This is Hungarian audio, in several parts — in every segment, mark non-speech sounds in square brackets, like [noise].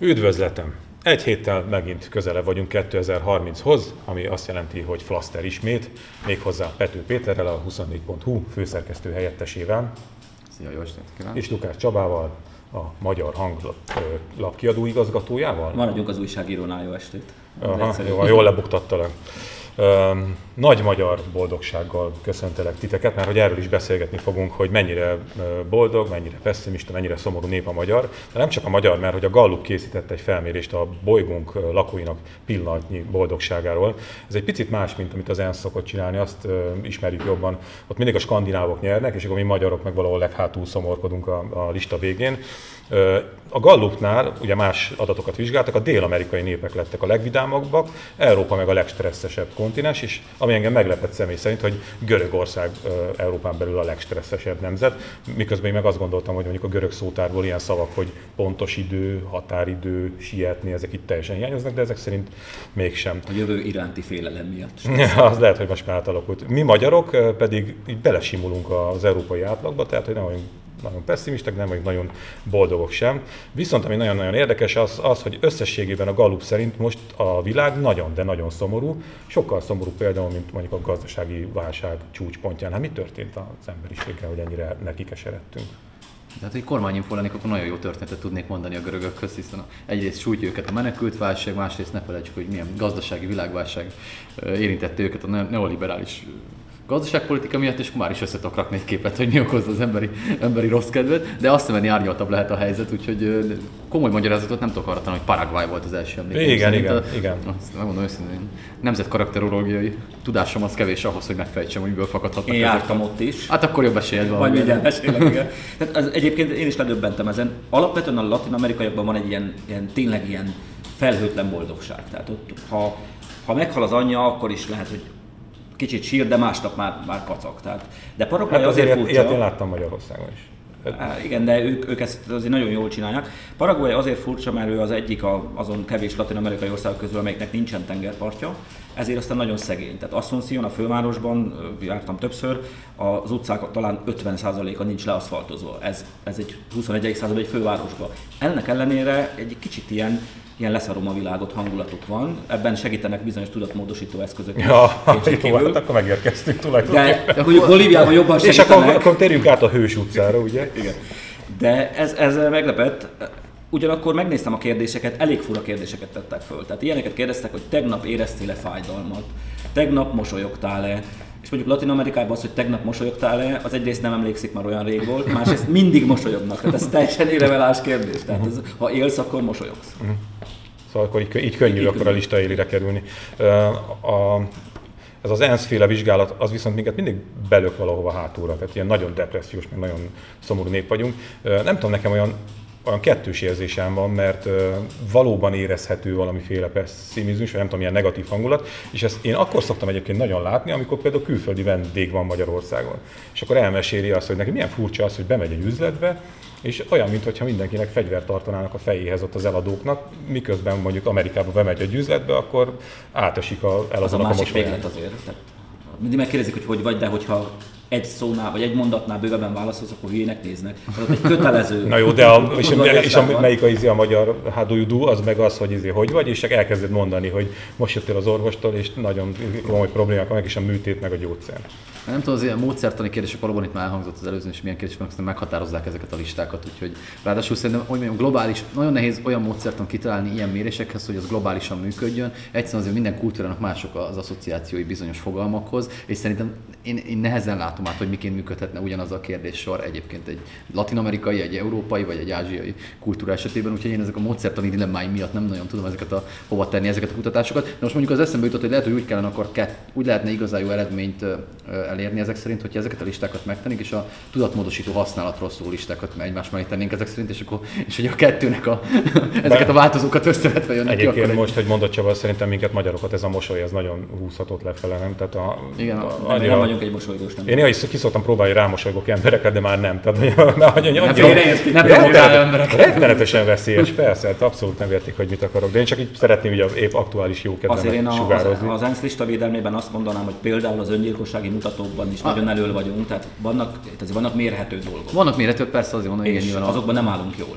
Üdvözletem! Egy héttel megint közelebb vagyunk 2030-hoz, ami azt jelenti, hogy Flaster ismét, méghozzá Pető Péterrel, a 24.hu főszerkesztő helyettesével. Szia, jó estét kívánok! És Lukács Csabával, a Magyar Hanglap lapkiadó igazgatójával. Maradjunk az újságírónál, jó estét! Aha, jó, jól lebuktattalak. Nagy magyar boldogsággal köszöntelek titeket, mert hogy erről is beszélgetni fogunk, hogy mennyire boldog, mennyire pessimista, mennyire szomorú nép a magyar. De nem csak a magyar, mert hogy a Gallup készítette egy felmérést a bolygónk lakóinak pillanatnyi boldogságáról. Ez egy picit más, mint amit az ENSZ szokott csinálni, azt ismerjük jobban. Ott mindig a skandinávok nyernek, és akkor mi magyarok meg valahol leghátul szomorkodunk a, a lista végén. A Gallupnál ugye más adatokat vizsgáltak, a dél-amerikai népek lettek a legvidámabbak, Európa meg a legstresszesebb kontinens, és ami engem meglepett személy szerint, hogy Görögország Európán belül a legstresszesebb nemzet, miközben én meg azt gondoltam, hogy mondjuk a görög szótárból ilyen szavak, hogy pontos idő, határidő, sietni, ezek itt teljesen hiányoznak, de ezek szerint mégsem. A jövő iránti félelem miatt. [laughs] az lehet, hogy most már átalakult. Mi magyarok pedig így belesimulunk az európai átlagba, tehát hogy nem vagyunk nagyon pessimisták, nem vagyunk nagyon boldogok sem. Viszont ami nagyon-nagyon érdekes az, az, hogy összességében a Gallup szerint most a világ nagyon, de nagyon szomorú, sokkal szomorú például, mint mondjuk a gazdasági válság csúcspontján. Hát mi történt az emberiséggel, hogy ennyire nekikeseredtünk? Tehát, hogy kormányinfo lennék, akkor nagyon jó történetet tudnék mondani a görögökhöz, hiszen egyrészt sújtja őket a menekült válság, másrészt ne felejtsük, hogy milyen gazdasági világválság érintette őket a neoliberális gazdaságpolitika miatt, és már is össze tudok rakni egy képet, hogy mi okozza az emberi, emberi rossz kedvet, de azt hiszem, árnyaltabb lehet a helyzet, úgyhogy komoly magyarázatot nem tudok arra tanulni, hogy Paraguay volt az első emlék. Igen, igen, a, igen. Azt megmondom őszintén, nemzetkarakterológiai tudásom az kevés ahhoz, hogy megfejtsem, hogy miből fakadhatnak. Én jártam ott is. Hát akkor jobb esélyed van. Majd mindjárt mesélek, igen. Tehát az, egyébként én is ledöbbentem ezen. Alapvetően a latin-amerikaiakban van egy ilyen, ilyen tényleg ilyen felhőtlen boldogság. Tehát ott, ha, ha meghal az anyja, akkor is lehet, hogy kicsit sír, de másnap már, már kacag. Tehát, de Paraguay hát azért, azért furcsa. Ilyet én láttam Magyarországon is. Hát, igen, de ők, ők ezt azért nagyon jól csinálják. Paraguay azért furcsa, mert ő az egyik a, azon kevés latin-amerikai országok közül, amelyeknek nincsen tengerpartja, ezért aztán nagyon szegény. Tehát Asunción, a fővárosban, jártam többször, az utcák talán 50%-a nincs leaszfaltozva. Ez, ez egy 21. század egy fővárosban. Ennek ellenére egy kicsit ilyen ilyen leszarom a világot hangulatuk van. Ebben segítenek bizonyos tudatmódosító eszközök. Ja, jó, hát akkor megérkeztünk tulajdonképpen. De, de hogy Bolíviában jobban segítenek. És akkor, akkor térjünk át a Hős utcára, ugye? Igen. De ez, ez meglepett. Ugyanakkor megnéztem a kérdéseket, elég fura kérdéseket tettek föl. Tehát ilyeneket kérdeztek, hogy tegnap éreztél-e fájdalmat, tegnap mosolyogtál-e, és mondjuk Latin Amerikában az, hogy tegnap mosolyogtál-e, az egyrészt nem emlékszik, már olyan rég volt, másrészt mindig mosolyognak. Tehát ez teljesen irreveláns kérdés. Tehát ez, ha élsz, akkor mosolyogsz. Uh-huh. Szóval akkor így, így könnyű így akkor a lista élire kerülni. A, ez az ENSZ féle vizsgálat, az viszont minket mindig belök valahova hátulra, tehát ilyen nagyon depressziós, meg nagyon szomorú nép vagyunk. Nem tudom, nekem olyan olyan kettős érzésem van, mert uh, valóban érezhető valamiféle pessimizmus, vagy nem tudom, ilyen negatív hangulat, és ezt én akkor szoktam egyébként nagyon látni, amikor például külföldi vendég van Magyarországon. És akkor elmeséli azt, hogy neki milyen furcsa az, hogy bemegy egy üzletbe, és olyan, mintha mindenkinek fegyvert tartanának a fejéhez ott az eladóknak, miközben mondjuk Amerikába bemegy egy üzletbe, akkor átesik a eladónak az a, másik a véglet azért. Mindig megkérdezik, hogy hogy vagy, de hogyha egy szónál, vagy egy mondatnál bővebben válaszolsz, akkor hülyének néznek. Tehát egy kötelező. Na jó, de a, [laughs] és, és a, melyik a, izé a magyar how az meg az, hogy izé, hogy vagy, és csak elkezded mondani, hogy most jöttél az orvostól, és nagyon komoly problémák vannak, és a műtét, meg a gyógyszer. Nem tudom, az ilyen módszertani kérdések valóban itt már elhangzott az előző, és milyen kérdések meg meghatározzák ezeket a listákat, úgyhogy ráadásul szerintem, mondjam, globális, nagyon nehéz olyan módszertan kitalálni ilyen mérésekhez, hogy az globálisan működjön. Egyszerűen azért minden kultúrának mások az asszociációi bizonyos fogalmakhoz, és szerintem én, én nehezen látom át, hogy miként működhetne ugyanaz a kérdéssor egyébként egy latinamerikai, egy európai vagy egy ázsiai kultúra esetében, úgyhogy én ezek a módszertani dilemmáim miatt nem nagyon tudom ezeket a, hova tenni ezeket a kutatásokat. De most mondjuk az eszembe jutott, hogy lehet, hogy úgy kellene akkor kett, úgy lehetne igazán jó eredményt elérni ezek szerint, hogyha ezeket a listákat megtennék, és a tudatmódosító használatról szóló listákat egymás mellé tennénk ezek szerint, és akkor és hogy a kettőnek a, ezeket a változókat összevetve jönnek Egyébként ki, most, hogy mondott Csaba, szerintem minket magyarokat ez a mosoly, ez nagyon húzhatott lefele, nem? Tehát a, Igen, a, a, nem, nem vagyunk egy mosolygós nem. Én is ki szoktam próbálni rámosolygok embereket, de már nem. Tehát, hogy, [laughs] hogy, hogy, nem rettenet, rettenetesen veszélyes, persze, hát abszolút nem értik, hogy mit akarok. De én csak így szeretném ugye épp aktuális jó Azért én a, az, az ENSZ lista védelmében azt mondanám, hogy például az öngyilkossági mutatókban is nagyon elől vagyunk, tehát vannak, tehát vannak mérhető dolgok. Vannak mérhető, persze azért van, hogy azokban nem állunk jól.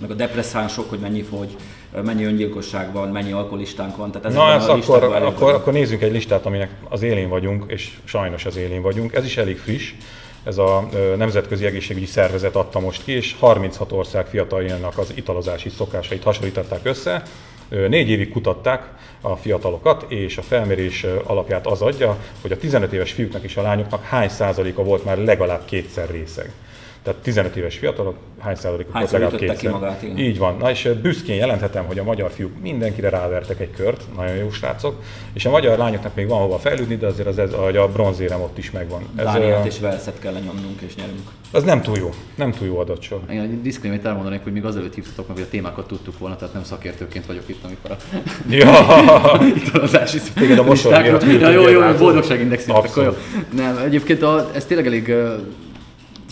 meg a depresszánsok, hogy mennyi fogy, mennyi öngyilkosság van, mennyi alkoholistánk van. Tehát Na ezt akkor, akkor, akkor nézzünk egy listát, aminek az élén vagyunk, és sajnos az élén vagyunk. Ez is elég friss. Ez a Nemzetközi Egészségügyi Szervezet adta most ki, és 36 ország fiataljainak az italozási szokásait hasonlították össze. Négy évig kutatták a fiatalokat, és a felmérés alapját az adja, hogy a 15 éves fiúknak és a lányoknak hány százaléka volt már legalább kétszer részeg. Tehát 15 éves fiatalok, hány százalékuk volt legalább kétszer. Ki magát, igen. Így van. Na és büszkén jelenthetem, hogy a magyar fiúk mindenkire rávertek egy kört, nagyon jó srácok, és a magyar lányoknak még van hova fejlődni, de azért az, ez, a bronzérem ott is megvan. Dániát és Velszet kell lenyomnunk és nyerünk. Az nem túl jó, nem túl jó adatsor. Igen, egy diszkrémét elmondanék, hogy még azelőtt hívtatok meg, hogy a témákat tudtuk volna, tehát nem szakértőként vagyok itt, amikor a [laughs] ja. [laughs] italozási Téged [laughs] a mosor miatt jó, jó, boldogságindex. Nem, egyébként a, ez tényleg elég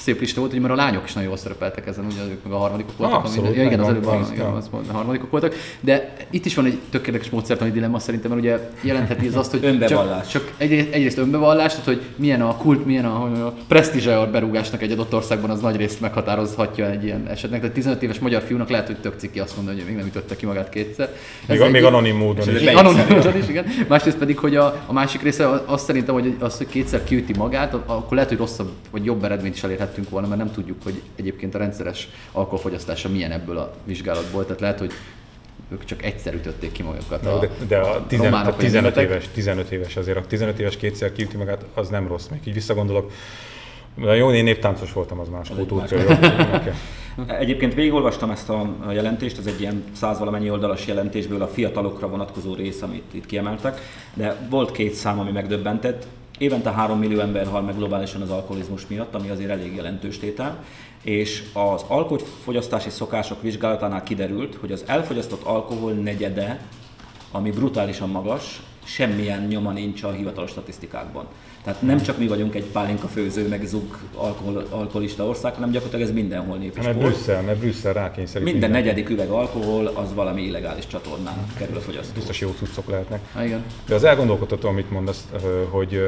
szép lista volt, hogy mert a lányok is nagyon jól szerepeltek ezen, ugye ők meg a harmadikok voltak. Abszolút, ami, ja, igen, az előbb a, igen, az, a harmadikok voltak. De itt is van egy tökéletes módszertani dilemma szerintem, mert ugye jelentheti ez azt, hogy csak, csak egyrészt, egyrészt önbevallás, tehát hogy milyen a kult, milyen a, a presztízse a berúgásnak egy adott országban, az nagy részt meghatározhatja egy ilyen esetnek. Tehát 15 éves magyar fiúnak lehet, hogy tök ciki azt mondani, hogy még nem ütötte ki magát kétszer. Ez még, még anonim módon is. Anonim módon is, igen. Másrészt pedig, hogy a, a másik része azt szerintem, hogy az, hogy kétszer kiüti magát, akkor lehet, hogy rosszabb vagy jobb eredményt is elérhettünk volna, mert nem tudjuk, hogy egyébként a rendszeres alkoholfogyasztása milyen ebből a vizsgálatból. Tehát lehet, hogy ők csak egyszer ütötték ki magukat. A, de, de a, tizen, románok, a 15, éves, 15 éves azért, a 15 éves kétszer kiüti magát, az nem rossz. Még így visszagondolok, de jó, én néptáncos voltam, az más kultúrca. Egyébként végigolvastam ezt a jelentést, ez egy ilyen száz valamennyi oldalas jelentésből a fiatalokra vonatkozó rész, amit itt kiemeltek, de volt két szám, ami megdöbbentett. Évente 3 millió ember hal meg globálisan az alkoholizmus miatt, ami azért elég jelentős tétel, és az alkoholfogyasztási szokások vizsgálatánál kiderült, hogy az elfogyasztott alkohol negyede, ami brutálisan magas, semmilyen nyoma nincs a hivatalos statisztikákban. Tehát nem csak mi vagyunk egy pálinka főző, meg zug alkohol, alkoholista ország, hanem gyakorlatilag ez mindenhol népes. Mert Brüsszel, mert Brüsszel rákényszerít. Minden, minden negyedik üveg alkohol az valami illegális csatornán kerül a fogyasztó. Biztos jó cuccok lehetnek. Ha, igen. De az elgondolkodható, amit mondasz, hogy,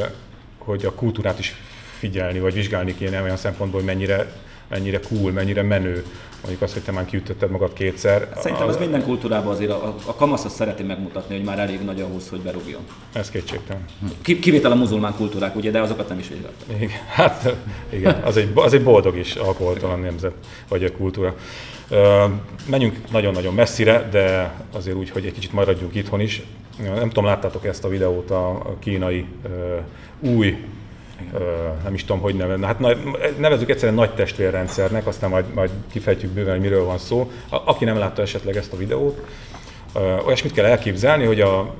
hogy a kultúrát is figyelni, vagy vizsgálni kéne olyan szempontból, hogy mennyire mennyire cool, mennyire menő. Mondjuk azt, hogy te már kiütötted magad kétszer. Szerintem ez minden kultúrában azért a, a kamasz azt szereti megmutatni, hogy már elég nagy ahhoz, hogy berúgjon. Ez kétségtelen. Ki, kivétel a muzulmán kultúrák, ugye, de azokat nem is vizsgáltak. Igen, hát igen, az egy, az egy boldog is alkoholtalan nemzet, vagy a kultúra. Menjünk nagyon-nagyon messzire, de azért úgy, hogy egy kicsit maradjunk itthon is. Nem tudom, láttátok ezt a videót a kínai új nem is tudom, hogy nevezni. Hát nevezzük egyszerűen nagy testvérrendszernek, aztán majd, majd kifejtjük bőven, hogy miről van szó. A, aki nem látta esetleg ezt a videót, olyasmit kell elképzelni, hogy a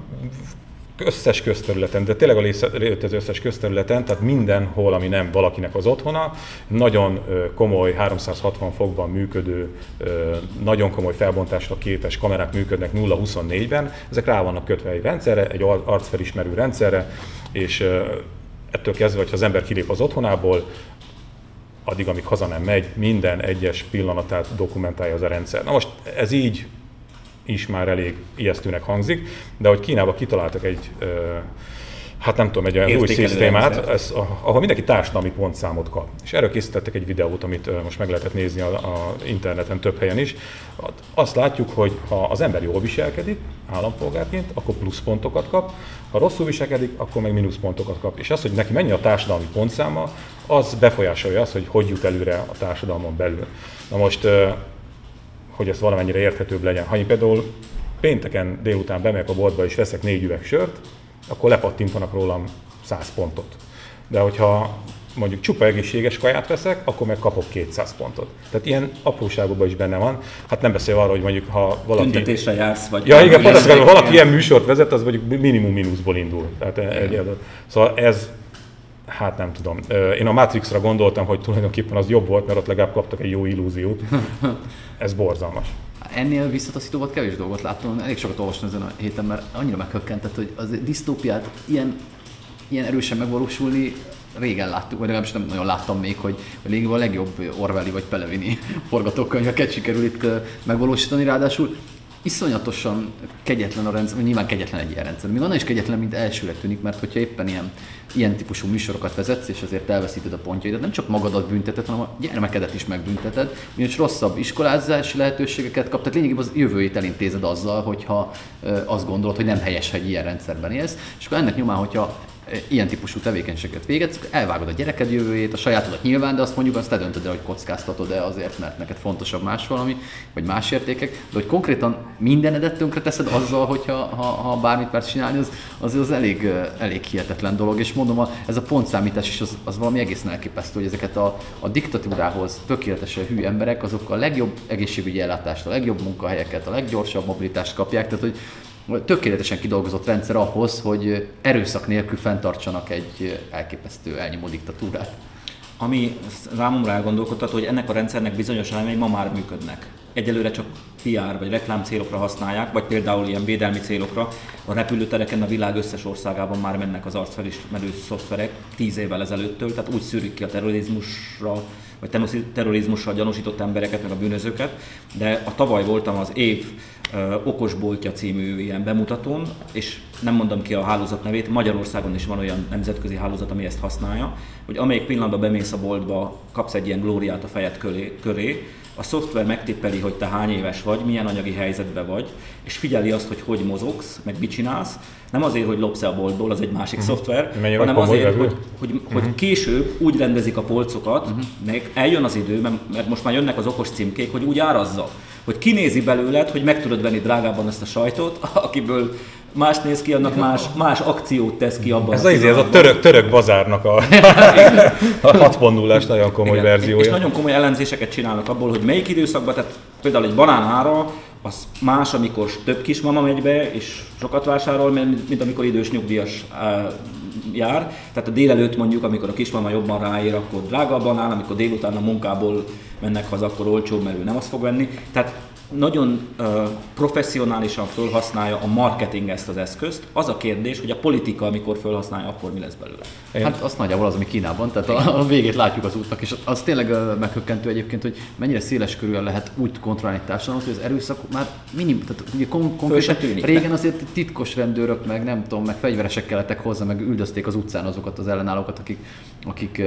összes közterületen, de tényleg a az összes közterületen, tehát mindenhol, ami nem valakinek az otthona, nagyon komoly, 360 fokban működő, nagyon komoly felbontásra képes kamerák működnek 0-24-ben, ezek rá vannak kötve egy rendszerre, egy arcfelismerő rendszerre, és ettől kezdve, hogyha az ember kilép az otthonából, addig, amíg haza nem megy, minden egyes pillanatát dokumentálja az a rendszer. Na most ez így is már elég ijesztőnek hangzik, de hogy Kínába kitaláltak egy hát nem tudom, egy olyan új szisztémát, ez, ahol mindenki társadalmi pontszámot kap. És erről készítettek egy videót, amit most meg lehetett nézni a, a interneten több helyen is. Azt látjuk, hogy ha az ember jól viselkedik állampolgárként, akkor pluszpontokat kap, ha rosszul viselkedik, akkor meg mínuszpontokat kap. És az, hogy neki mennyi a társadalmi pontszáma, az befolyásolja azt, hogy hogy jut előre a társadalmon belül. Na most, hogy ez valamennyire érthetőbb legyen. Ha én például pénteken délután bemegyek a boltba és veszek négy üveg sört, akkor lepattintanak rólam 100 pontot. De hogyha mondjuk csupa egészséges kaját veszek, akkor meg kapok 200 pontot. Tehát ilyen apróságokban is benne van. Hát nem beszél arról, hogy mondjuk ha valaki... Tüntetésre jársz, vagy... Ja, igen, pont ha valaki ilyen műsort vezet, az mondjuk minimum mínuszból indul. Tehát egy. Szóval ez, hát nem tudom. Én a Matrixra gondoltam, hogy tulajdonképpen az jobb volt, mert ott legalább kaptak egy jó illúziót. [laughs] Ez borzalmas ennél visszataszítóvat kevés dolgot láttam, elég sokat olvastam ezen a héten, mert annyira meghökkentett, hogy az disztópiát ilyen, ilyen erősen megvalósulni régen láttuk, vagy legalábbis nem nagyon láttam még, hogy lényegében a legjobb Orwelli vagy Pelevini forgatókönyveket sikerül itt megvalósítani, ráadásul iszonyatosan kegyetlen a rendszer, nyilván kegyetlen egy ilyen rendszer, még annál is kegyetlen, mint elsőre tűnik, mert hogyha éppen ilyen, ilyen típusú műsorokat vezetsz, és azért elveszíted a pontjaidat, nem csak magadat bünteted, hanem a gyermekedet is megbünteted, ugyanis rosszabb iskolázási lehetőségeket kap, tehát lényegében az jövőjét elintézed azzal, hogyha azt gondolod, hogy nem helyes, hogy ilyen rendszerben élsz, és akkor ennek nyomán, hogyha ilyen típusú tevékenységet végez, elvágod a gyereked jövőjét, a sajátodat nyilván, de azt mondjuk azt te döntöd el, hogy kockáztatod-e azért, mert neked fontosabb más valami, vagy más értékek, de hogy konkrétan mindenedet tönkre teszed azzal, hogyha ha, ha bármit már csinálni, az, az, az elég, elég hihetetlen dolog, és mondom, ez a pontszámítás is az, az valami egészen elképesztő, hogy ezeket a, a diktatúrához tökéletesen hű emberek, azok a legjobb egészségügyi ellátást, a legjobb munkahelyeket, a leggyorsabb mobilitást kapják, tehát hogy tökéletesen kidolgozott rendszer ahhoz, hogy erőszak nélkül fenntartsanak egy elképesztő elnyomó diktatúrát. Ami számomra elgondolkodtat, hogy ennek a rendszernek bizonyos elemei ma már működnek. Egyelőre csak PR vagy reklám célokra használják, vagy például ilyen védelmi célokra. A repülőtereken a világ összes országában már mennek az arcfelismerő szoftverek tíz évvel ezelőttől, tehát úgy szűrik ki a terrorizmusra vagy terrorizmussal gyanúsított embereket, meg a bűnözőket, de a tavaly voltam az év okosboltja című ilyen bemutatón, és nem mondom ki a hálózat nevét, Magyarországon is van olyan nemzetközi hálózat, ami ezt használja, hogy amelyik pillanatban bemész a boltba, kapsz egy ilyen glóriát a fejed köré, köré a szoftver megtippeli, hogy te hány éves vagy, milyen anyagi helyzetben vagy, és figyeli azt, hogy hogy mozogsz, meg mit csinálsz. Nem azért, hogy lopsz a boltból, az egy másik uh-huh. szoftver, Menjön hanem azért, hogy, hogy, uh-huh. hogy később úgy rendezik a polcokat, uh-huh. meg eljön az idő, mert most már jönnek az okos címkék, hogy úgy árazza, hogy kinézi belőled, hogy meg tudod venni drágában ezt a sajtot, [laughs] akiből más néz ki, annak más, más akciót tesz ki abban. Ez a, ez a török, török bazárnak a, [laughs] a 6.0-es nagyon komoly Igen. verziója. És nagyon komoly elemzéseket csinálnak abból, hogy melyik időszakban, tehát például egy banán ára, az más, amikor több kismama megy be, és sokat vásárol, mint, mint amikor idős nyugdíjas jár. Tehát a délelőtt mondjuk, amikor a kismama jobban ráér, akkor drágabban áll, amikor délután a munkából mennek haza, akkor olcsóbb, mert ő nem azt fog venni. Tehát nagyon uh, professzionálisan felhasználja a marketing ezt az eszközt. Az a kérdés, hogy a politika, amikor felhasználja, akkor mi lesz belőle. Hát az nagyjából az, ami Kínában, tehát a, a végét látjuk az útnak, és az tényleg meghökkentő egyébként, hogy mennyire széles körül lehet úgy kontrollálni társadalmat, hogy az erőszak már minim, tehát ugye kon- konkrétan régen azért titkos rendőrök, meg nem tudom, meg fegyveresek kellettek hozzá, meg üldözték az utcán azokat az ellenállókat, akik, akik,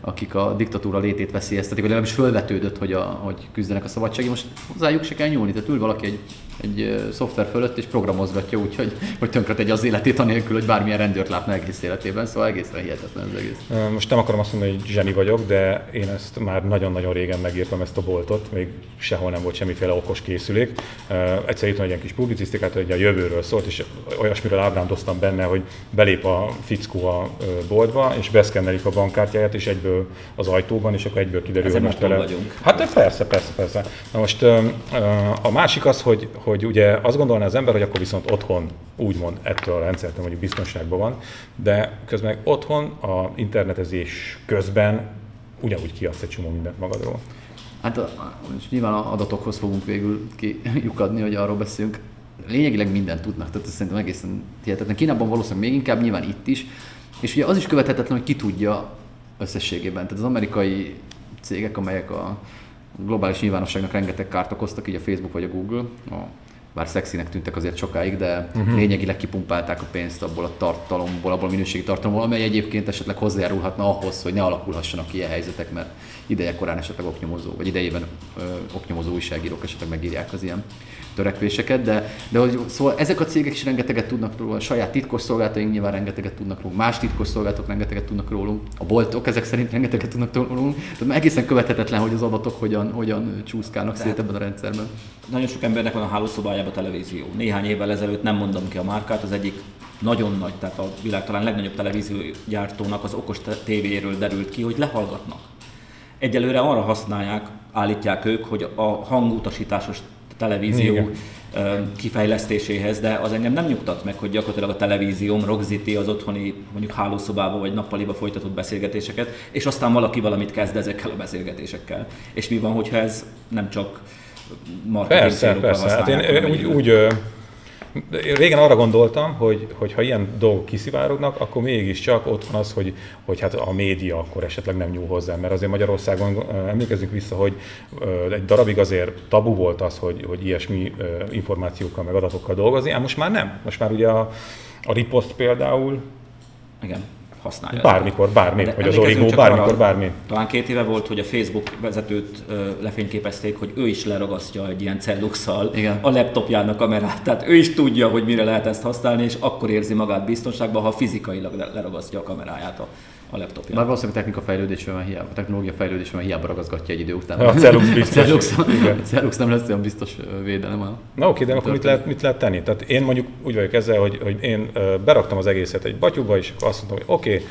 akik a diktatúra létét veszélyeztetik, vagy legalábbis fölvetődött, hogy, a, hogy küzdenek a szabadsági. Most hozzájuk se kell nyúlni, tehát ül valaki egy, egy szoftver fölött és programozgatja úgy, hogy, hogy tönkretegye az életét anélkül, hogy bármilyen rendőrt látna egész életében, szóval egészen hihetetlen az egész. Most nem akarom azt mondani, hogy zseni vagyok, de én ezt már nagyon-nagyon régen megírtam ezt a boltot, még sehol nem volt semmiféle okos készülék. Egyszer írtam egy ilyen kis publicisztikát, hogy a jövőről szólt, és olyasmiről ábrándoztam benne, hogy belép a fickó a boltba, és beszkennelik a bankkártyáját, és egyből az ajtóban, és akkor egyből kiderül, hogy most tele... vagyunk. Hát persze, persze, persze. Na most a másik az, hogy, hogy ugye azt gondolná az ember, hogy akkor viszont otthon úgymond ettől a rendszertől mondjuk biztonságban van, de közben otthon a internetezés közben ugyanúgy kiadsz egy csomó mindent magadról. Hát és nyilván adatokhoz fogunk végül kiukadni, hogy arról beszélünk. Lényegileg mindent tudnak, tehát ez szerintem egészen hihetetlen. Kínában valószínűleg még inkább, nyilván itt is. És ugye az is követhetetlen, hogy ki tudja összességében. Tehát az amerikai cégek, amelyek a globális nyilvánosságnak rengeteg kárt okoztak, így a Facebook vagy a Google, a, bár szexinek tűntek azért sokáig, de uh-huh. lényegileg kipumpálták a pénzt abból a tartalomból, abból a minőségi tartalomból, amely egyébként esetleg hozzájárulhatna ahhoz, hogy ne alakulhassanak ilyen helyzetek, mert ideje korán esetleg oknyomozó, vagy idejében ö, oknyomozó újságírók esetleg megírják az ilyen törekvéseket, de, de hogy, szóval ezek a cégek is rengeteget tudnak róla, a saját titkos szolgálataink nyilván rengeteget tudnak rólunk, más titkos szolgálatok rengeteget tudnak rólunk, a boltok ezek szerint rengeteget tudnak rólunk, tehát egészen követhetetlen, hogy az adatok hogyan, hogyan csúszkálnak szét ebben a rendszerben. Nagyon sok embernek van a hálószobájában televízió. Néhány évvel ezelőtt nem mondom ki a márkát, az egyik nagyon nagy, tehát a világ talán legnagyobb televíziógyártónak az okos tévéről derült ki, hogy lehallgatnak. Egyelőre arra használják, állítják ők, hogy a hangutasításos televízió Igen. kifejlesztéséhez, de az engem nem nyugtat meg, hogy gyakorlatilag a televízióm rögzíti az otthoni mondjuk hálószobába vagy nappaliba folytatott beszélgetéseket, és aztán valaki valamit kezd ezekkel a beszélgetésekkel. És mi van, hogyha ez nem csak marketing Persze, persze. Hát én úgy, úgy régen arra gondoltam, hogy, hogy ha ilyen dolgok kiszivárognak, akkor mégiscsak ott van az, hogy, hogy hát a média akkor esetleg nem nyúl hozzá, mert azért Magyarországon emlékezzünk vissza, hogy egy darabig azért tabu volt az, hogy, hogy ilyesmi információkkal meg adatokkal dolgozni, ám most már nem. Most már ugye a, a ripost például igen használja. Bármikor, bármi, vagy az Origo, bármikor, arra, bármi. Talán két éve volt, hogy a Facebook vezetőt ö, lefényképezték, hogy ő is leragasztja egy ilyen celluxal Igen. a laptopjának kamerát. Tehát ő is tudja, hogy mire lehet ezt használni, és akkor érzi magát biztonságban, ha fizikailag leragasztja a kameráját a a laptopja. Bár valószínűleg a technika fejlődésben hiába, a technológia fejlődésben hiába ragaszgatja egy idő után. A Cellux [laughs] biztos. a Cellux, a nem lesz olyan biztos védelem. A Na oké, de akkor mit lehet, mit lehet tenni? Tehát én mondjuk úgy vagyok ezzel, hogy, hogy én beraktam az egészet egy batyúba, és akkor azt mondtam, hogy oké, okay,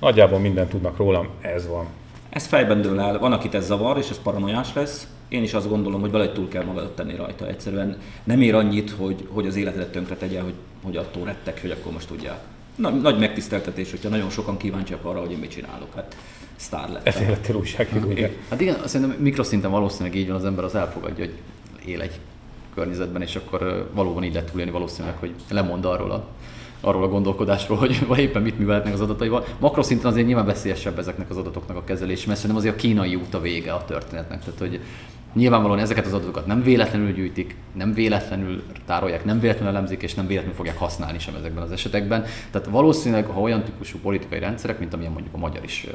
nagyjából mindent tudnak rólam, ez van. Ez fejben dől el, van akit ez zavar, és ez paranoiás lesz. Én is azt gondolom, hogy valahogy túl kell magadat tenni rajta. Egyszerűen nem ér annyit, hogy, hogy az életedet tönkre tegye, hogy, hogy attól rettek, hogy akkor most tudják nagy, nagy megtiszteltetés, hogyha nagyon sokan kíváncsiak arra, hogy én mit csinálok. Hát sztár lett. Ezért lettél újságíró, ugye? Hát igen, szerintem mikroszinten valószínűleg így van, az ember az elfogadja, hogy él egy környezetben, és akkor valóban így lehet túlélni valószínűleg, hogy lemond arról a arról a gondolkodásról, hogy [laughs] éppen mit művelhetnek az adataival. Makroszinten azért nyilván veszélyesebb ezeknek az adatoknak a kezelése, mert szerintem azért a kínai út a vége a történetnek. Tehát, hogy Nyilvánvalóan ezeket az adatokat nem véletlenül gyűjtik, nem véletlenül tárolják, nem véletlenül elemzik, és nem véletlenül fogják használni sem ezekben az esetekben. Tehát valószínűleg, ha olyan típusú politikai rendszerek, mint amilyen mondjuk a magyar is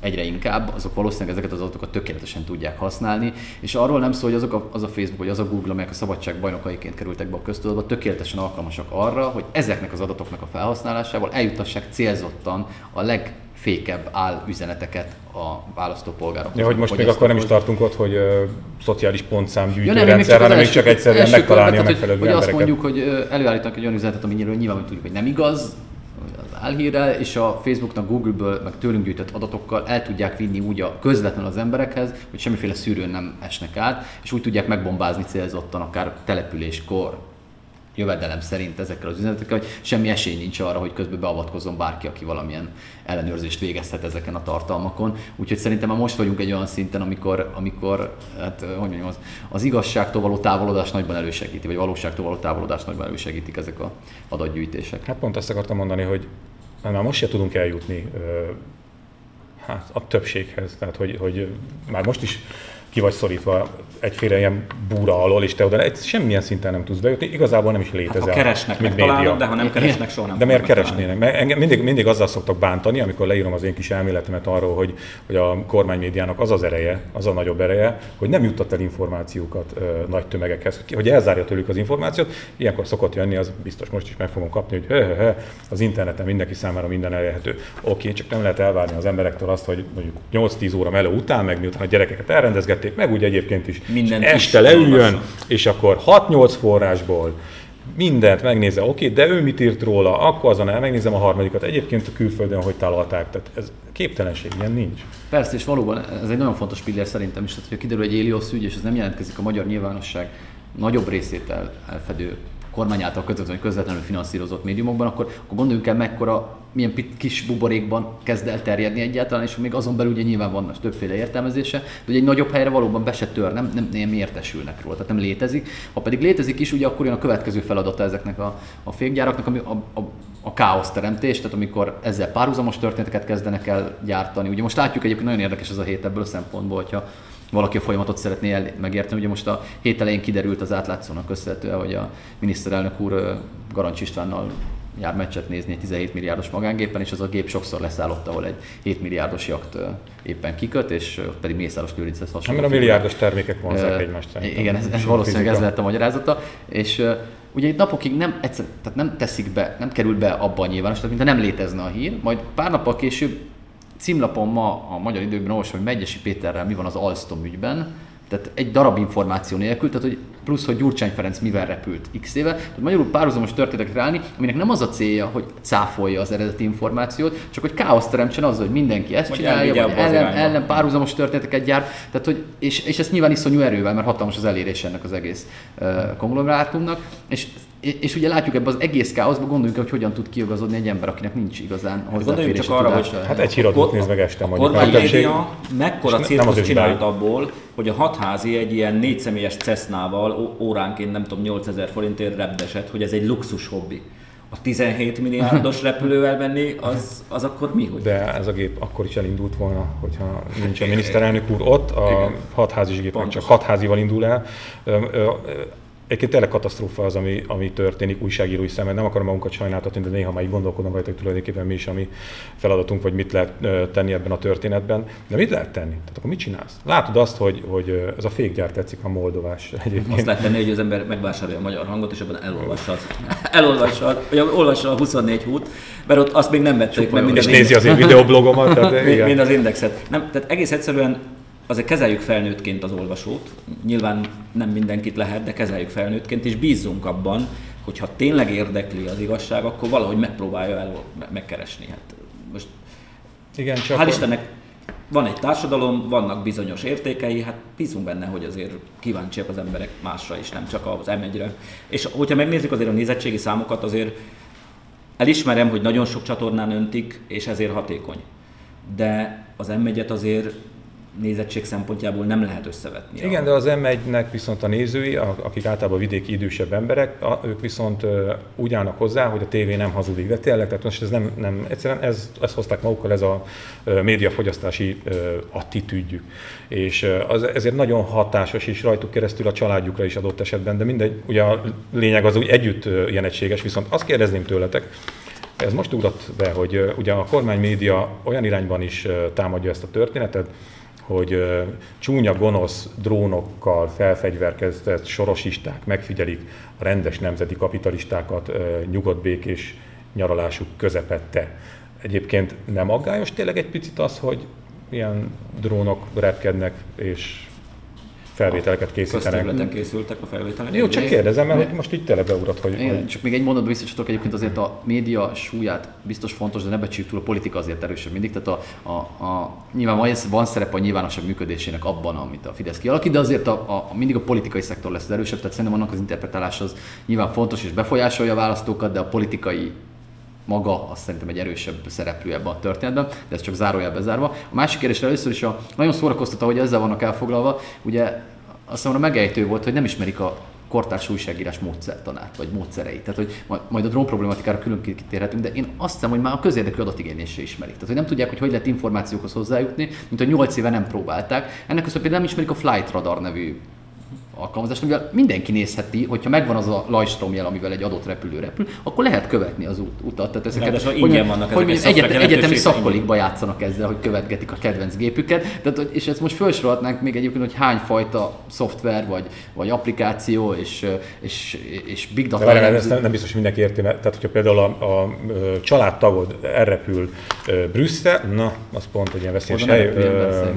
egyre inkább, azok valószínűleg ezeket az adatokat tökéletesen tudják használni, és arról nem szól, hogy azok a, az a Facebook vagy az a Google, amelyek a szabadság bajnokaiként kerültek be a köztudatba, tökéletesen alkalmasak arra, hogy ezeknek az adatoknak a felhasználásával eljutassák célzottan a leg fékebb áll üzeneteket a választópolgárok. Ja, hogy most még akkor nem is tartunk ott, hogy uh, szociális pontszám gyűjtő ja, nem, rendszer, hanem még csak egyszerűen megtalálni a megfelelő hogy, hogy azt mondjuk, hogy előállítanak egy olyan üzenetet, ami nyilván tudjuk, hogy nem igaz, az álhírrel, és a Facebooknak, Google-ből, meg tőlünk gyűjtött adatokkal el tudják vinni úgy a közvetlenül az emberekhez, hogy semmiféle szűrőn nem esnek át, és úgy tudják megbombázni célzottan akár településkor, jövedelem szerint ezekkel az üzenetekkel, hogy semmi esély nincs arra, hogy közben beavatkozzon bárki, aki valamilyen ellenőrzést végezhet ezeken a tartalmakon. Úgyhogy szerintem már most vagyunk egy olyan szinten, amikor, amikor hát, hogy mondjam, az, az igazságtól való távolodás nagyban elősegíti, vagy valóságtól való távolodás nagyban elősegítik ezek a adatgyűjtések. Hát pont azt akartam mondani, hogy már most se tudunk eljutni hát, a többséghez. Tehát, hogy, hogy már most is ki vagy szorítva egyféle ilyen búra alól, és te oda egy, semmilyen szinten nem tudsz bejutni, igazából nem is létezel. Hát, ha keresnek, mint média. de ha nem keresnek, soha nem De miért keresnének? Mert engem mindig, mindig azzal szoktak bántani, amikor leírom az én kis elméletemet arról, hogy, hogy a kormánymédiának az az ereje, az a nagyobb ereje, hogy nem juttat el információkat ö, nagy tömegekhez, hogy elzárja tőlük az információt. Ilyenkor szokott jönni, az biztos most is meg fogom kapni, hogy he, he, az interneten mindenki számára minden elérhető. Oké, csak nem lehet elvárni az emberektől azt, hogy mondjuk 8-10 óra meló után, meg miután a gyerekeket elrendezgették, meg úgy egyébként is Minden este leüljön, és akkor 6-8 forrásból mindent megnézze, oké, de ő mit írt róla, akkor azon el megnézem a harmadikat. Egyébként a külföldön hogy találták, tehát ez képtelenség, ilyen nincs. Persze, és valóban ez egy nagyon fontos pillér szerintem is, tehát hogy kiderül egy Éliosz ügy, és ez nem jelentkezik a magyar nyilvánosság nagyobb részét el, elfedő kormány által közvetlenül, közvetlenül finanszírozott médiumokban, akkor, akkor gondoljunk el, mekkora, milyen kis buborékban kezd el terjedni egyáltalán, és még azon belül ugye nyilván van többféle értelmezése, de ugye egy nagyobb helyre valóban be se tör, nem, nem, nem értesülnek róla, tehát nem létezik. Ha pedig létezik is, ugye akkor jön a következő feladata ezeknek a, a fékgyáraknak, ami a, a, a káosz teremtés, tehát amikor ezzel párhuzamos történeteket kezdenek el gyártani. Ugye most látjuk egyébként nagyon érdekes ez a hét ebből a szempontból, hogyha valaki a folyamatot szeretné el, megérteni. Ugye most a hét elején kiderült az átlátszónak köszönhetően, hogy a miniszterelnök úr Garancs Istvánnal jár meccset nézni egy 17 milliárdos magángépen, és az a gép sokszor leszállott, ahol egy 7 milliárdos jakt éppen kiköt, és ott pedig Mészáros Lőrinchez hasonló. Mert a milliárdos termékek vonzák egymást. Igen, ez, ez valószínűleg ez lett a magyarázata. És ugye itt napokig nem, egyszer, tehát nem teszik be, nem kerül be abba a nyilvánosság, mint nem létezne a hír, majd pár nappal később címlapon ma a magyar időkben olvasom, hogy Megyesi Péterrel mi van az Alstom ügyben, tehát egy darab információ nélkül, tehát hogy plusz, hogy Gyurcsány Ferenc mivel repült x éve. Tehát magyarul párhuzamos történetek állni, aminek nem az a célja, hogy cáfolja az eredeti információt, csak hogy káoszt teremtsen azzal, hogy mindenki ezt vagy csinálja, vagy ellen, ellen párhuzamos történeteket gyárt, tehát, hogy, és, és ezt nyilván iszonyú erővel, mert hatalmas az elérés ennek az egész uh, konglomerátumnak, és és ugye látjuk ebben az egész káoszban, gondoljunk hogy hogyan tud kiigazodni egy ember, akinek nincs igazán hát hozzáférés csak arra, hogy hát egy híradót néz meg este mondjuk. A média mekkora cirkusz csinált abból, hogy a hatházi egy ilyen négyszemélyes Cessnával óránként nem tudom 8000 forintért repdesett, hogy ez egy luxus hobbi a 17 milliárdos [laughs] repülővel menni, az, az akkor mi? Hogy? De ez a gép akkor is elindult volna, hogyha nincs a miniszterelnök úr ott, a hatházi gép csak hatházival indul el. Egyébként tényleg katasztrófa az, ami, ami történik újságírói szemben. Nem akarom magunkat sajnáltatni, de néha már így gondolkodom rajta, hogy tulajdonképpen mi is a mi feladatunk, vagy mit lehet tenni ebben a történetben. De mit lehet tenni? Tehát akkor mit csinálsz? Látod azt, hogy, hogy ez a fékgyár tetszik, a moldovás egyébként. Azt lehet tenni, hogy az ember megvásárolja a magyar hangot, és ebben elolvassa, [laughs] elolvassa, vagy olvassa a 24 hút, mert ott azt még nem vették meg. És nézi az én videoblogomat. Tehát. [laughs] Mind az indexet. Nem, tehát egész egyszerűen azért kezeljük felnőttként az olvasót, nyilván nem mindenkit lehet, de kezeljük felnőttként, és bízzunk abban, hogy ha tényleg érdekli az igazság, akkor valahogy megpróbálja el megkeresni. Hát most igen, csak hál' Istennek van egy társadalom, vannak bizonyos értékei, hát bízunk benne, hogy azért kíváncsiak az emberek másra is, nem csak az m És hogyha megnézzük azért a nézettségi számokat, azért elismerem, hogy nagyon sok csatornán öntik, és ezért hatékony. De az m azért nézettség szempontjából nem lehet összevetni. Igen, a... de az M1-nek viszont a nézői, akik általában vidéki idősebb emberek, ők viszont úgy állnak hozzá, hogy a tévé nem hazudik. De tényleg, tehát most ez nem, nem egyszerűen ez, ezt hozták magukkal, ez a médiafogyasztási attitűdjük. És az, ezért nagyon hatásos, és rajtuk keresztül a családjukra is adott esetben, de mindegy, ugye a lényeg az úgy együtt ilyen egységes, viszont azt kérdezném tőletek, ez most ugrott be, hogy ugye a kormány média olyan irányban is támadja ezt a történetet, hogy csúnya, gonosz drónokkal felfegyverkezett sorosisták megfigyelik a rendes nemzeti kapitalistákat nyugodt békés nyaralásuk közepette. Egyébként nem aggályos tényleg egy picit az, hogy ilyen drónok repkednek és felvételeket készítenek. Közterületen készültek a felvételek. Jó, csak kérdezem, mert most itt tényleg beugrott, hogy, Igen, hogy... Csak még egy mondatban visszacsatok, egyébként azért a média súlyát biztos fontos, de ne becsüljük túl, a politika azért erősebb mindig. Tehát a, a, a, nyilván van, van szerep a nyilvánosság működésének abban, amit a Fidesz kialakít, de azért a, a, mindig a politikai szektor lesz az erősebb, tehát szerintem annak az interpretálás az nyilván fontos és befolyásolja a választókat, de a politikai maga azt szerintem egy erősebb szereplő ebben a történetben, de ez csak zárójelbe zárva. A másik kérdésre először is a, nagyon szórakoztató, hogy ezzel vannak elfoglalva, ugye azt számomra megejtő volt, hogy nem ismerik a kortárs újságírás módszertanát, vagy módszereit. Tehát, hogy majd a drón problematikára külön kitérhetünk, de én azt hiszem, hogy már a közérdekű adatigénylésre ismerik. Tehát, hogy nem tudják, hogy hogy lehet információkhoz hozzájutni, mint hogy 8 éve nem próbálták. Ennek például nem ismerik a Flight Radar nevű alkalmazást, amivel mindenki nézheti, hogyha megvan az a Lajstrom jel, amivel egy adott repülő repül, akkor lehet követni az út, utat. Tehát ezeket, hogy, ingyen vannak hogy ezek egyet, egyetemi szakkolikba játszanak ezzel, hogy követgetik a kedvenc gépüket. Tehát, és ezt most felsorolhatnánk még egyébként, hogy hány fajta szoftver vagy, vagy applikáció és, és, és big data. De várjál, ezt nem, nem biztos, hogy mindenki érti, mert tehát hogyha például a, a, a családtagod elrepül Brüsszel, na, az pont egy ilyen veszélyes hely,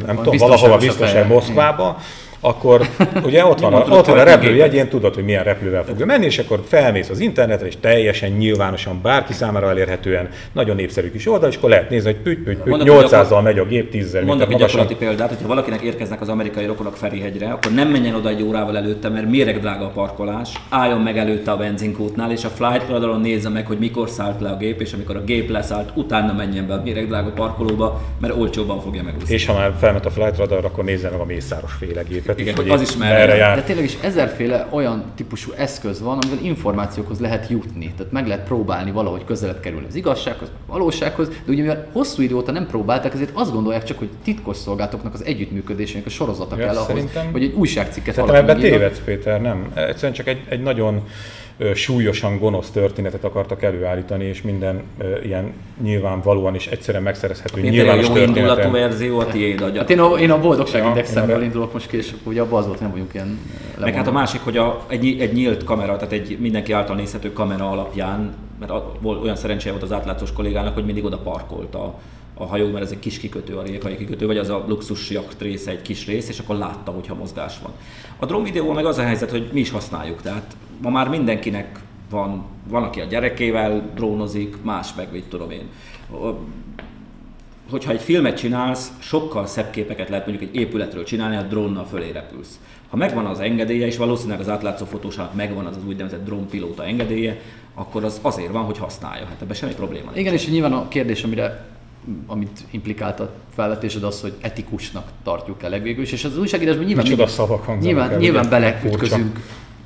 nem tudom, valahova biztos Moszkvába, akkor ugye ott van, a, ott van a repülőjegyén, tudod, hogy milyen repülővel fog menni, és akkor felmész az internetre, és teljesen nyilvánosan bárki számára elérhetően nagyon népszerű kis oldal, és akkor lehet nézni, hogy püty, püty, püty 800-zal megy a gép, 10 Mondok egy gyakorlati példát, hogyha valakinek érkeznek az amerikai rokonok Ferihegyre, akkor nem menjen oda egy órával előtte, mert méreg drága a parkolás, álljon meg előtte a benzinkútnál, és a flight raдаron nézze meg, hogy mikor szállt le a gép, és amikor a gép leszállt, utána menjen be a méreg drága parkolóba, mert olcsóban fogja megúszni. És ha már felment a flight radar, akkor nézze meg a mészáros féle gépet igen, hogy az is merre jár. De tényleg is ezerféle olyan típusú eszköz van, amivel információkhoz lehet jutni. Tehát meg lehet próbálni valahogy közelebb kerülni az igazsághoz, a valósághoz, de ugye mivel hosszú idő óta nem próbálták, ezért azt gondolják csak, hogy titkos szolgálatoknak az együttműködésének a sorozata ja, kell ahhoz, hogy egy újságcikket Szerintem ebben tévedsz, Péter, nem. Egyszerűen csak egy, egy nagyon súlyosan gonosz történetet akartak előállítani, és minden ilyen nyilvánvalóan és egyszerűen megszerezhető Mint nyilvános jó indulatú verzió a tiéd agya. Hát én a, én a boldogságindexemből ja, indulok most és ugye abban az volt, nem vagyunk ilyen Meg hát a másik, hogy a, egy, egy nyílt kamera, tehát egy mindenki által nézhető kamera alapján, mert a, olyan szerencséje volt az átlátszós kollégának, hogy mindig oda parkolt a, a hajó, mert ez egy kis kikötő, a rékai kikötő, vagy az a luxus jakt része egy kis rész, és akkor látta, hogyha mozgás van. A drón videó meg az a helyzet, hogy mi is használjuk, tehát ma már mindenkinek van, van, aki a gyerekével drónozik, más meg, mit tudom én. hogyha egy filmet csinálsz, sokkal szebb képeket lehet mondjuk egy épületről csinálni, ha drónnal fölé repülsz. Ha megvan az engedélye, és valószínűleg az átlátszó fotósának megvan az az úgynevezett drónpilóta engedélye, akkor az azért van, hogy használja. Hát ebben semmi probléma nincs. Igen, és nyilván a kérdés, amire amit implikált a felvetésed az, hogy etikusnak tartjuk el legvégül is, és az újságírásban nyilván, Micsoda szavak nyilván, el, nyilván beleütközünk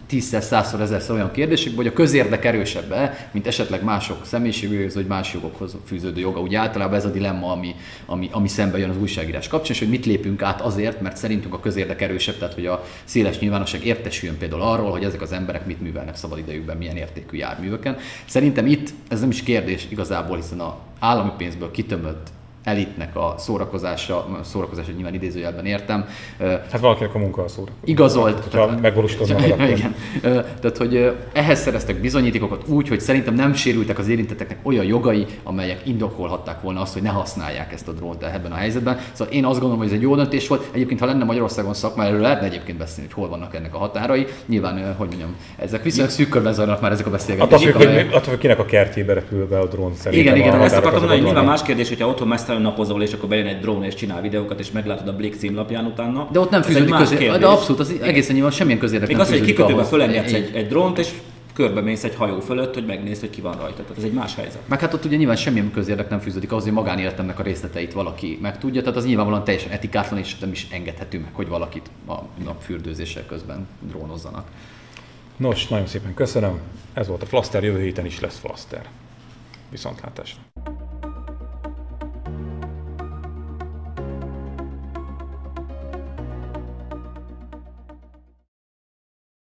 tízszer, százszor, ezerszer olyan kérdésekbe, hogy a közérdek erősebb mint esetleg mások személyiségéhez, vagy más jogokhoz fűződő joga. Ugye általában ez a dilemma, ami, ami, ami szembe jön az újságírás kapcsán, és hogy mit lépünk át azért, mert szerintünk a közérdek erősebb, tehát hogy a széles nyilvánosság értesüljön például arról, hogy ezek az emberek mit művelnek szabadidejükben, milyen értékű járműveken. Szerintem itt ez nem is kérdés igazából, hiszen a állami pénzből kitömött elitnek a szórakozása, a szórakozása nyilván idézőjelben értem. Hát valakinek a munka a szórakozás. Igazolt. Ha megvalósítod Igen. Tehát, hogy ehhez szereztek bizonyítékokat úgy, hogy szerintem nem sérültek az érintetteknek olyan jogai, amelyek indokolhatták volna azt, hogy ne használják ezt a drónt ebben a helyzetben. Szóval én azt gondolom, hogy ez egy jó döntés volt. Egyébként, ha lenne Magyarországon szakma, erről lehetne egyébként beszélni, hogy hol vannak ennek a határai. Nyilván, hogy mondjam, ezek viszonylag szűk körben zajlanak már ezek a beszélgetések. Attól, attól, hogy kinek a kertjébe repül be a drón szerintem. Igen, igen, ezt akartam mondani, nyilván más kérdés, hogyha otthon mesztelenül napozol, és akkor bejön egy drón és csinál videókat, és meglátod a Blick címlapján utána. De ott nem fűződik közé, de abszolút, az egészen nyilván semmilyen közérdek Még az, hogy kikötőbe fölengedsz egy, egy drónt, és körbemész egy hajó fölött, hogy megnézd, hogy ki van rajta. Tehát ez egy más helyzet. Meg hát ott ugye nyilván semmilyen közérdek nem fűződik ahhoz, hogy magánéletemnek a részleteit valaki megtudja, tehát az nyilvánvalóan teljesen etikátlan, és nem is engedhető meg, hogy valakit a napfürdőzéssel közben drónozzanak. Nos, nagyon szépen köszönöm. Ez volt a Flaster, jövő héten is lesz Flaster. Viszontlátásra.